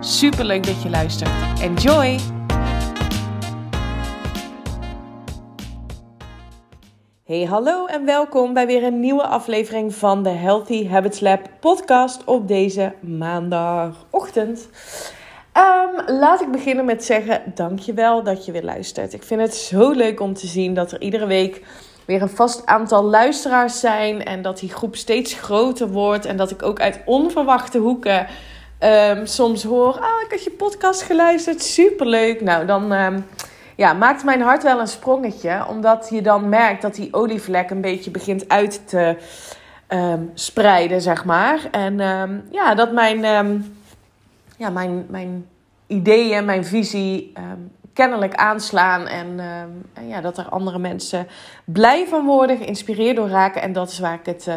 Super leuk dat je luistert. Enjoy! Hey, hallo en welkom bij weer een nieuwe aflevering van de Healthy Habits Lab podcast op deze maandagochtend. Um, laat ik beginnen met zeggen dankjewel dat je weer luistert. Ik vind het zo leuk om te zien dat er iedere week weer een vast aantal luisteraars zijn en dat die groep steeds groter wordt en dat ik ook uit onverwachte hoeken um, soms hoor, ah, ik had je podcast geluisterd, superleuk. Nou, dan um, ja, maakt mijn hart wel een sprongetje, omdat je dan merkt dat die olievlek een beetje begint uit te um, spreiden, zeg maar. En ja, dat mijn, ja, mijn, mijn ideeën, mijn visie kennelijk aanslaan. En, en, ja, dat er andere mensen blij van worden, geïnspireerd door raken. En dat is waar ik het, uh,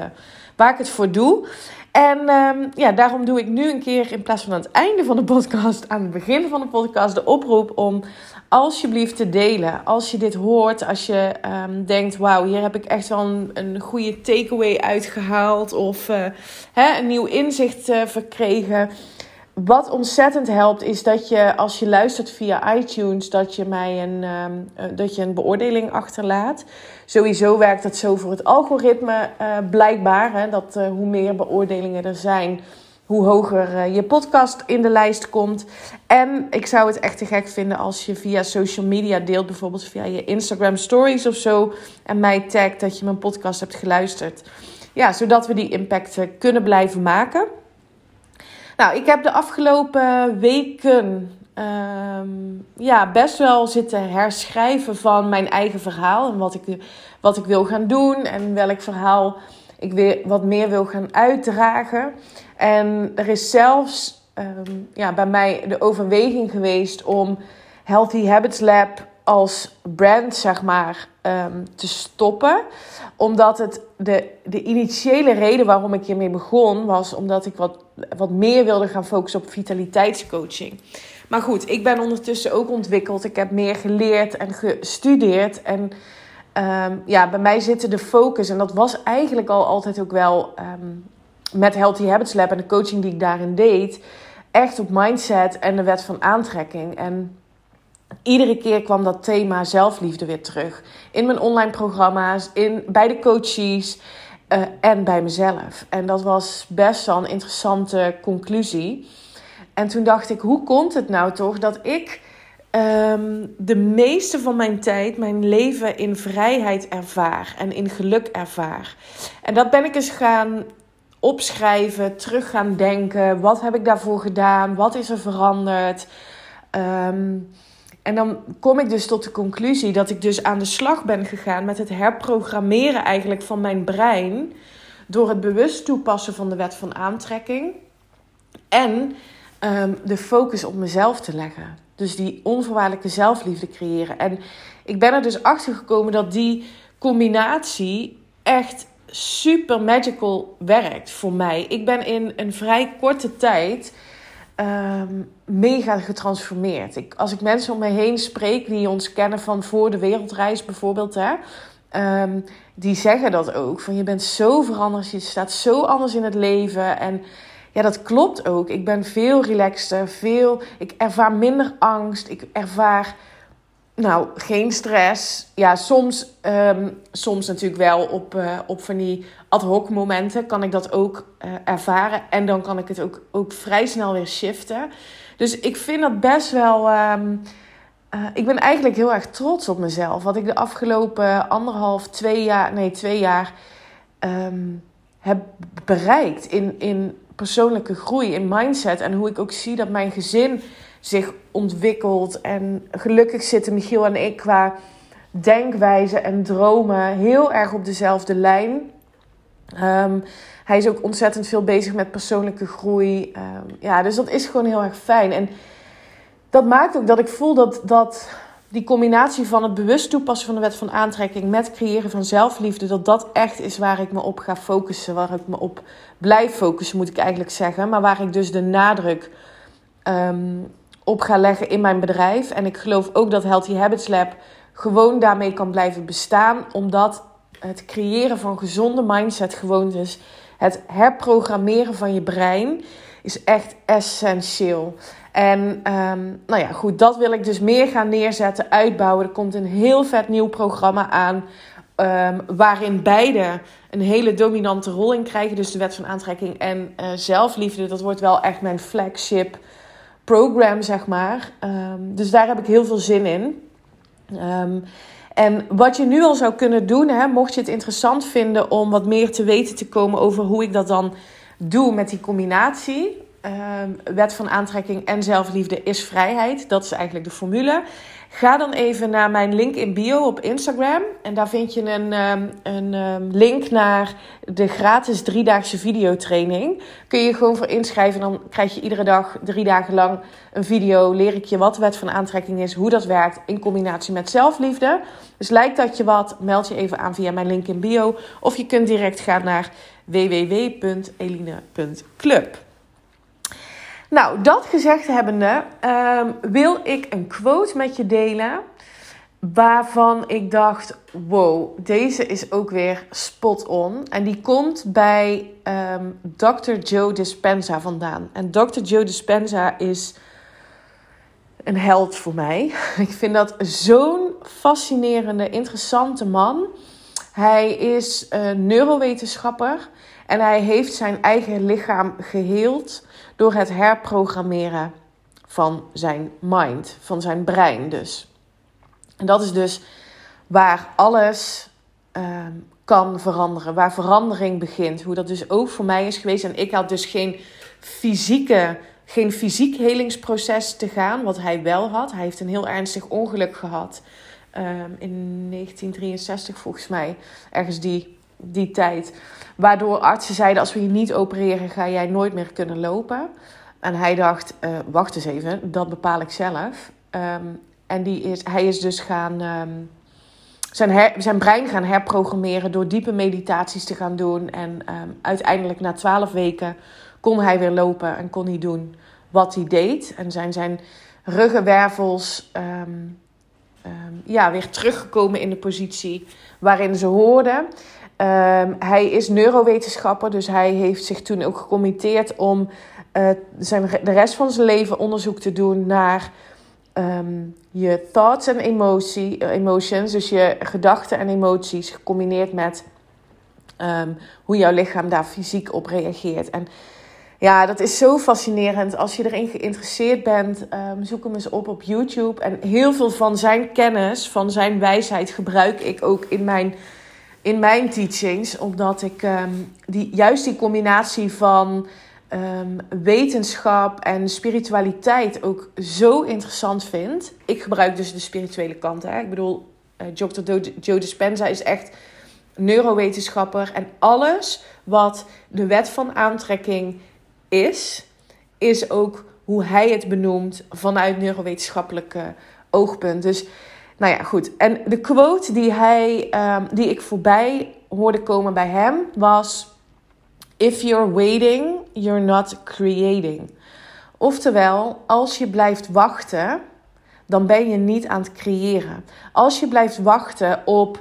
waar ik het voor doe. En um, ja, daarom doe ik nu een keer in plaats van aan het einde van de podcast, aan het begin van de podcast, de oproep om alsjeblieft te delen. Als je dit hoort, als je um, denkt, wauw, hier heb ik echt wel een, een goede takeaway uitgehaald of uh, hè, een nieuw inzicht uh, verkregen. Wat ontzettend helpt is dat je als je luistert via iTunes, dat je mij een, um, dat je een beoordeling achterlaat. Sowieso werkt dat zo voor het algoritme uh, blijkbaar. Hè, dat uh, hoe meer beoordelingen er zijn, hoe hoger je podcast in de lijst komt. En ik zou het echt te gek vinden als je via social media deelt, bijvoorbeeld via je Instagram stories of zo. En mij tagt dat je mijn podcast hebt geluisterd. Ja, zodat we die impact kunnen blijven maken. Nou, ik heb de afgelopen weken um, ja, best wel zitten herschrijven van mijn eigen verhaal. En wat ik, wat ik wil gaan doen en welk verhaal ik weer wat meer wil gaan uitdragen. En er is zelfs um, ja, bij mij de overweging geweest om Healthy Habits Lab als brand, zeg maar, um, te stoppen. Omdat het de, de initiële reden waarom ik hiermee begon, was omdat ik wat, wat meer wilde gaan focussen op vitaliteitscoaching. Maar goed, ik ben ondertussen ook ontwikkeld. Ik heb meer geleerd en gestudeerd. En um, ja, bij mij zit de focus, en dat was eigenlijk al altijd ook wel um, met Healthy Habits Lab en de coaching die ik daarin deed, echt op mindset en de wet van aantrekking. En iedere keer kwam dat thema zelfliefde weer terug. In mijn online programma's, in, bij de coaches uh, en bij mezelf. En dat was best wel een interessante conclusie. En toen dacht ik, hoe komt het nou toch dat ik um, de meeste van mijn tijd, mijn leven in vrijheid ervaar en in geluk ervaar? En dat ben ik eens gaan opschrijven, terug gaan denken. Wat heb ik daarvoor gedaan? Wat is er veranderd? Um, en dan kom ik dus tot de conclusie dat ik dus aan de slag ben gegaan met het herprogrammeren eigenlijk van mijn brein. Door het bewust toepassen van de wet van aantrekking. En um, de focus op mezelf te leggen. Dus die onvoorwaardelijke zelfliefde creëren. En ik ben er dus achter gekomen dat die combinatie echt super magical werkt voor mij. Ik ben in een vrij korte tijd um, mega getransformeerd. Ik, als ik mensen om me heen spreek die ons kennen van voor de wereldreis bijvoorbeeld, hè, um, die zeggen dat ook. Van je bent zo veranderd, je staat zo anders in het leven. En ja, dat klopt ook. Ik ben veel relaxter, veel, ik ervaar minder angst, ik ervaar nou, geen stress. Ja, soms, um, soms natuurlijk wel op, uh, op van die ad hoc momenten kan ik dat ook uh, ervaren. En dan kan ik het ook, ook vrij snel weer shiften. Dus ik vind dat best wel. Um, uh, ik ben eigenlijk heel erg trots op mezelf. Wat ik de afgelopen anderhalf, twee jaar, nee, twee jaar um, heb bereikt in, in persoonlijke groei, in mindset. En hoe ik ook zie dat mijn gezin zich ontwikkelt. En gelukkig zitten Michiel en ik qua denkwijze en dromen heel erg op dezelfde lijn. Um, hij is ook ontzettend veel bezig met persoonlijke groei. Um, ja, dus dat is gewoon heel erg fijn. En dat maakt ook dat ik voel dat, dat die combinatie van het bewust toepassen van de wet van aantrekking met creëren van zelfliefde, dat dat echt is waar ik me op ga focussen, waar ik me op blijf focussen, moet ik eigenlijk zeggen. Maar waar ik dus de nadruk ehm, op ga leggen in mijn bedrijf. En ik geloof ook dat Healthy Habits Lab gewoon daarmee kan blijven bestaan, omdat het creëren van gezonde mindset gewoontes, het herprogrammeren van je brein, is echt essentieel. En ehm, nou ja, goed, dat wil ik dus meer gaan neerzetten, uitbouwen. Er komt een heel vet nieuw programma aan. Um, waarin beide een hele dominante rol in krijgen. Dus de wet van aantrekking en uh, zelfliefde. Dat wordt wel echt mijn flagship program, zeg maar. Um, dus daar heb ik heel veel zin in. en wat je nu al zou kunnen doen, hè, mocht je het interessant vinden om wat meer te weten te komen over hoe ik dat dan doe met die combinatie. Um, wet van aantrekking en zelfliefde is vrijheid. Dat is eigenlijk de formule. Ga dan even naar mijn link in bio op Instagram. En daar vind je een, um, een um, link naar de gratis driedaagse videotraining. Kun je gewoon voor inschrijven. Dan krijg je iedere dag drie dagen lang een video. Leer ik je wat wet van aantrekking is, hoe dat werkt in combinatie met zelfliefde. Dus lijkt dat je wat, meld je even aan via mijn link in bio. Of je kunt direct gaan naar www.eline.club. Nou, dat gezegd hebbende, um, wil ik een quote met je delen. Waarvan ik dacht: wow, deze is ook weer spot on. En die komt bij um, Dr. Joe Dispenza vandaan. En Dr. Joe Dispenza is een held voor mij. Ik vind dat zo'n fascinerende, interessante man. Hij is een neurowetenschapper en hij heeft zijn eigen lichaam geheeld door het herprogrammeren van zijn mind, van zijn brein dus. En dat is dus waar alles ehm, kan veranderen, waar verandering begint. Hoe dat dus ook voor mij is geweest. En ik had dus geen fysieke, geen fysiek helingsproces te gaan, wat hij wel had. Hij heeft een heel ernstig ongeluk gehad um, in 1963 volgens mij, ergens die, die tijd. Waardoor artsen zeiden: als we je niet opereren, ga jij nooit meer kunnen lopen. En hij dacht: uh, wacht eens even, dat bepaal ik zelf. Um, en die is, hij is dus gaan. Um, zijn, zijn brein gaan herprogrammeren door diepe meditaties te gaan doen. En um, uiteindelijk na twaalf weken kon hij weer lopen en kon hij doen wat hij deed. En zijn zijn ruggenwervels ja, weer teruggekomen in de positie waarin ze hoorden. Um, hij is neurowetenschapper, dus hij heeft zich toen ook gecommitteerd om uh, zijn, de rest van zijn leven onderzoek te doen naar um, je thoughts en emotie, uh, emotions, dus je gedachten en emoties, gecombineerd met um, hoe jouw lichaam daar fysiek op reageert. En ja, dat is zo fascinerend. Als je erin geïnteresseerd bent, zoek hem eens op op YouTube. En heel veel van zijn kennis, van zijn wijsheid, gebruik ik ook in mijn in mijn teachings, omdat ik um, die, juist die combinatie van um, wetenschap en spiritualiteit ook zo interessant vind. Ik gebruik dus de spirituele kant. Hè. Ik bedoel, uh, Dr. Joe Dispenza is echt neurowetenschapper. En alles wat de wet van aantrekking is, is ook hoe hij het benoemt vanuit neurowetenschappelijke oogpunt. Dus nou ja, goed. En de quote die, hij, um, die ik voorbij hoorde komen bij hem was: If you're waiting, you're not creating. Oftewel, als je blijft wachten, dan ben je niet aan het creëren. Als je blijft wachten op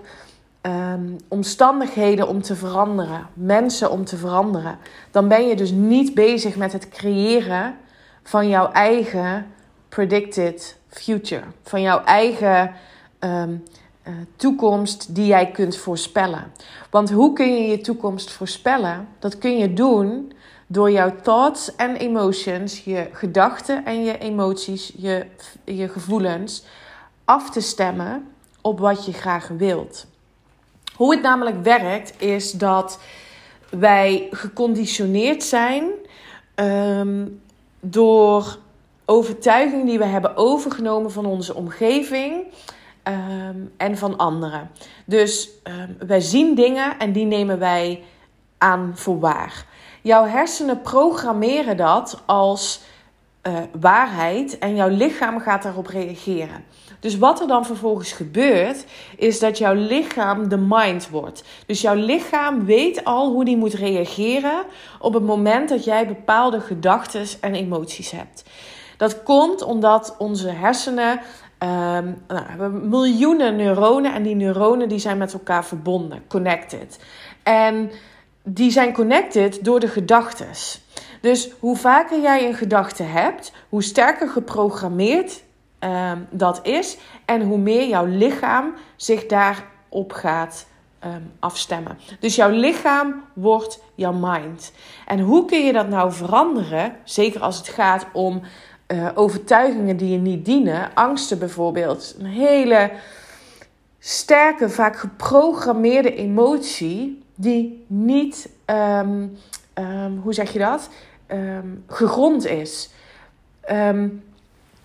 um, omstandigheden om te veranderen, mensen om te veranderen, dan ben je dus niet bezig met het creëren van jouw eigen predicted future. Van jouw eigen um, uh, toekomst die jij kunt voorspellen. Want hoe kun je je toekomst voorspellen? Dat kun je doen door jouw thoughts en emotions, je gedachten en je emoties, je, je gevoelens af te stemmen op wat je graag wilt. Hoe het namelijk werkt is dat wij geconditioneerd zijn um, door overtuigingen die we hebben overgenomen van onze omgeving um, en van anderen. Dus um, wij zien dingen en die nemen wij aan voor waar. Jouw hersenen programmeren dat als uh, waarheid en jouw lichaam gaat daarop reageren. Dus wat er dan vervolgens gebeurt, is dat jouw lichaam de mind wordt. Dus jouw lichaam weet al hoe die moet reageren op het moment dat jij bepaalde gedachten en emoties hebt. Dat komt omdat onze hersenen um, nou, hebben miljoenen neuronen en die neuronen die zijn met elkaar verbonden, connected. En die zijn connected door de gedachtes. Dus hoe vaker jij een gedachte hebt, hoe sterker geprogrammeerd um, dat is en hoe meer jouw lichaam zich daarop gaat um, afstemmen. Dus jouw lichaam wordt jouw mind. En hoe kun je dat nou veranderen? Zeker als het gaat om uh, overtuigingen die je niet dienen, angsten bijvoorbeeld, een hele sterke, vaak geprogrammeerde emotie die niet, um, hoe zeg je dat, um, gegrond is.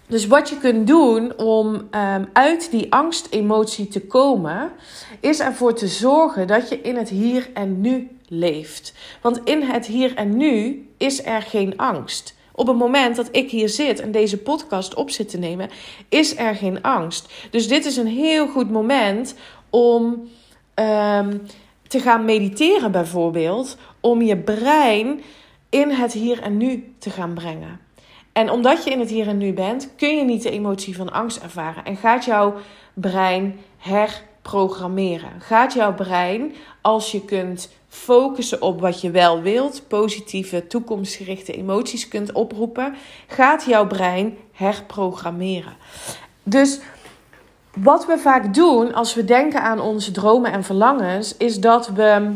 Dus wat je kunt doen om uit die angstemotie te komen, is ervoor te zorgen dat je in het hier en nu leeft. Want in het hier en nu is er geen angst. Op het moment dat ik hier zit en deze podcast op zit te nemen, is er geen angst. Dus dit is een heel goed moment om um, te gaan mediteren, bijvoorbeeld, om je brein in het hier en nu te gaan brengen. En omdat je in het hier en nu bent, kun je niet de emotie van angst ervaren. En gaat jouw brein herprogrammeren. Gaat jouw brein, als je kunt focussen op wat je wel wilt, positieve, toekomstgerichte emoties kunt oproepen, gaat jouw brein herprogrammeren. Dus wat we vaak doen als we denken aan onze dromen en verlangens, is dat we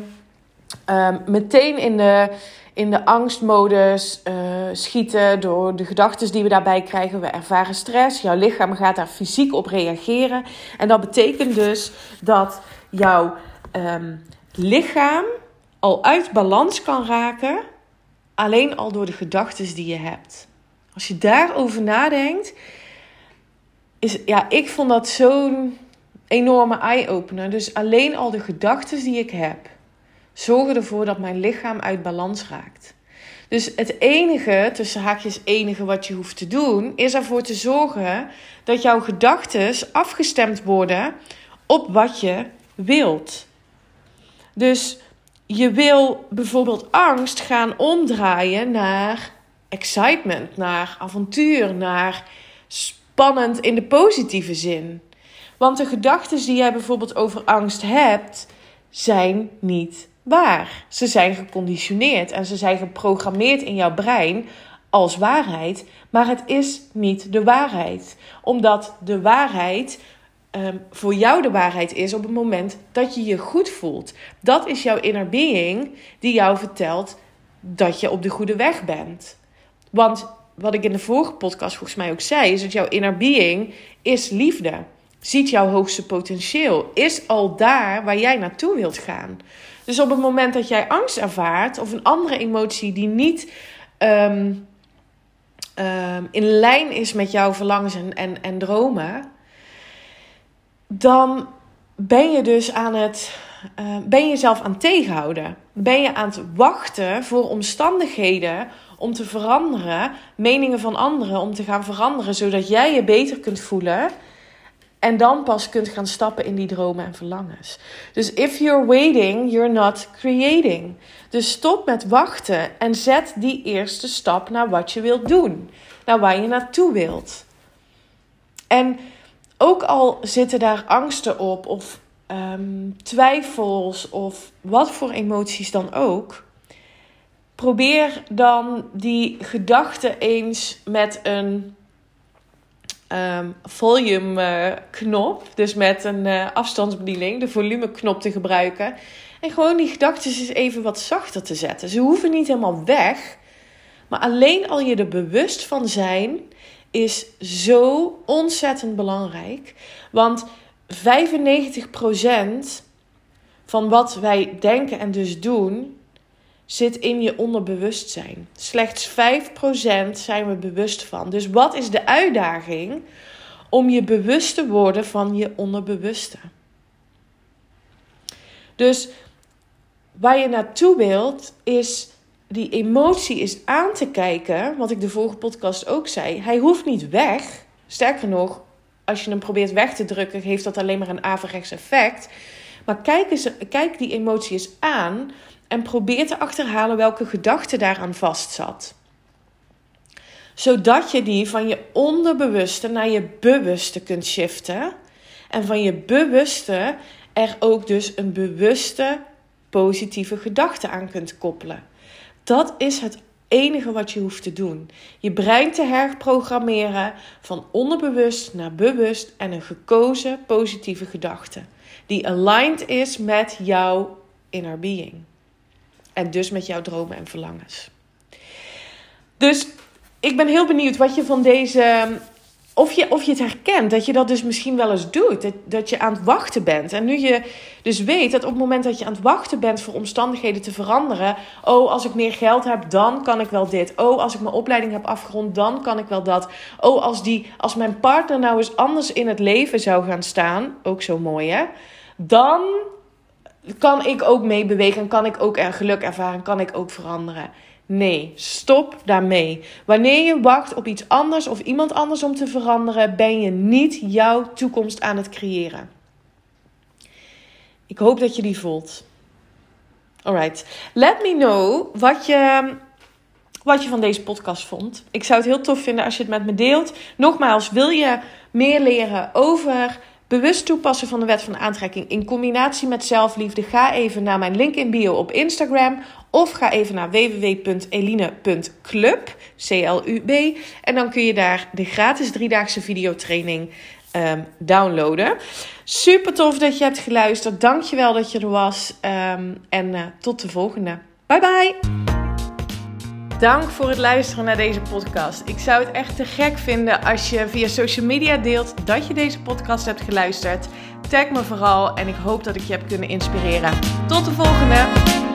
um, meteen in de in de angstmodus uh, schieten door de gedachten die we daarbij krijgen. We ervaren stress, jouw lichaam gaat daar fysiek op reageren. En dat betekent dus dat jouw um, lichaam al uit balans kan raken, alleen al door de gedachten die je hebt. Als je daarover nadenkt, is, ja, ik vond dat zo'n enorme eye-opener. Dus alleen al de gedachten die ik heb zorgen ervoor dat mijn lichaam uit balans raakt. Dus het enige, tussen haakjes enige wat je hoeft te doen, is ervoor te zorgen dat jouw gedachten afgestemd worden op wat je wilt. Dus je wil bijvoorbeeld angst gaan omdraaien naar excitement, naar avontuur, naar spannend in de positieve zin. Want de gedachten die jij bijvoorbeeld over angst hebt, zijn niet waar. Ze zijn geconditioneerd en ze zijn geprogrammeerd in jouw brein als waarheid, maar het is niet de waarheid. Omdat de waarheid um, voor jou de waarheid is op het moment dat je je goed voelt. Dat is jouw inner being die jou vertelt dat je op de goede weg bent. Want wat ik in de vorige podcast volgens mij ook zei, is dat jouw inner being is liefde. Ziet jouw hoogste potentieel. Is al daar waar jij naartoe wilt gaan. Dus op het moment dat jij angst ervaart of een andere emotie die niet um, um, in lijn is met jouw verlangens en, en, en dromen, dan ben je dus aan het. Uh, ben je jezelf aan het tegenhouden? Ben je aan het wachten voor omstandigheden om te veranderen, meningen van anderen om te gaan veranderen, zodat jij je beter kunt voelen en dan pas kunt gaan stappen in die dromen en verlangens. Dus if you're waiting, you're not creating. Dus stop met wachten en zet die eerste stap naar wat je wilt doen. Naar waar je naartoe wilt. En ook al zitten daar angsten op of um, twijfels of wat voor emoties dan ook. Probeer dan die gedachten eens met een um, volume knop. Dus met een uh, afstandsbediening, de volume knop te gebruiken. En gewoon die gedachten eens even wat zachter te zetten. Ze hoeven niet helemaal weg. Maar alleen al je er bewust van zijn is zo ontzettend belangrijk. Want 95% van wat wij denken en dus doen, zit in je onderbewustzijn. Slechts 5% zijn we bewust van. Dus wat is de uitdaging om je bewust te worden van je onderbewuste? Dus waar je naartoe wilt is die emotie is aan te kijken, wat ik de vorige podcast ook zei, hij hoeft niet weg. Sterker nog, als je hem probeert weg te drukken, heeft dat alleen maar een averechts effect. Maar kijk, eens, kijk die emotie eens aan en probeer te achterhalen welke gedachte daaraan vastzat. Zodat je die van je onderbewuste naar je bewuste kunt shiften. En van je bewuste er ook dus een bewuste positieve gedachte aan kunt koppelen. Dat is het enige wat je hoeft te doen. Je brein te herprogrammeren van onderbewust naar bewust en een gekozen positieve gedachte. Die aligned is met jouw inner being. En dus met jouw dromen en verlangens. Dus ik ben heel benieuwd wat je van deze of je, of je het herkent, dat je dat dus misschien wel eens doet. Dat, dat je aan het wachten bent. En nu je dus weet dat op het moment dat je aan het wachten bent voor omstandigheden te veranderen. Oh, als ik meer geld heb, dan kan ik wel dit. Oh, als ik mijn opleiding heb afgerond, dan kan ik wel dat. Oh, als, die, als mijn partner nou eens anders in het leven zou gaan staan. Ook zo mooi hè. Dan kan ik ook meebewegen en kan ik ook geluk ervaren. Kan ik ook veranderen. Nee, stop daarmee. Wanneer je wacht op iets anders of iemand anders om te veranderen, ben je niet jouw toekomst aan het creëren. Ik hoop dat je die voelt. Alright. Let me know wat je, wat je van deze podcast vond. Ik zou het heel tof vinden als je het met me deelt. Nogmaals, wil je meer leren over bewust toepassen van de wet van aantrekking in combinatie met zelfliefde? Ga even naar mijn link in bio op Instagram of ga even naar www.eline.club, C-L-U-B. En dan kun je daar de gratis driedaagse videotraining um, downloaden. Super tof dat je hebt geluisterd. Dankjewel dat je er was. Um, en uh, tot de volgende. Bye bye. Dank voor het luisteren naar deze podcast. Ik zou het echt te gek vinden als je via social media deelt dat je deze podcast hebt geluisterd. Tag me vooral en ik hoop dat ik je heb kunnen inspireren. Tot de volgende!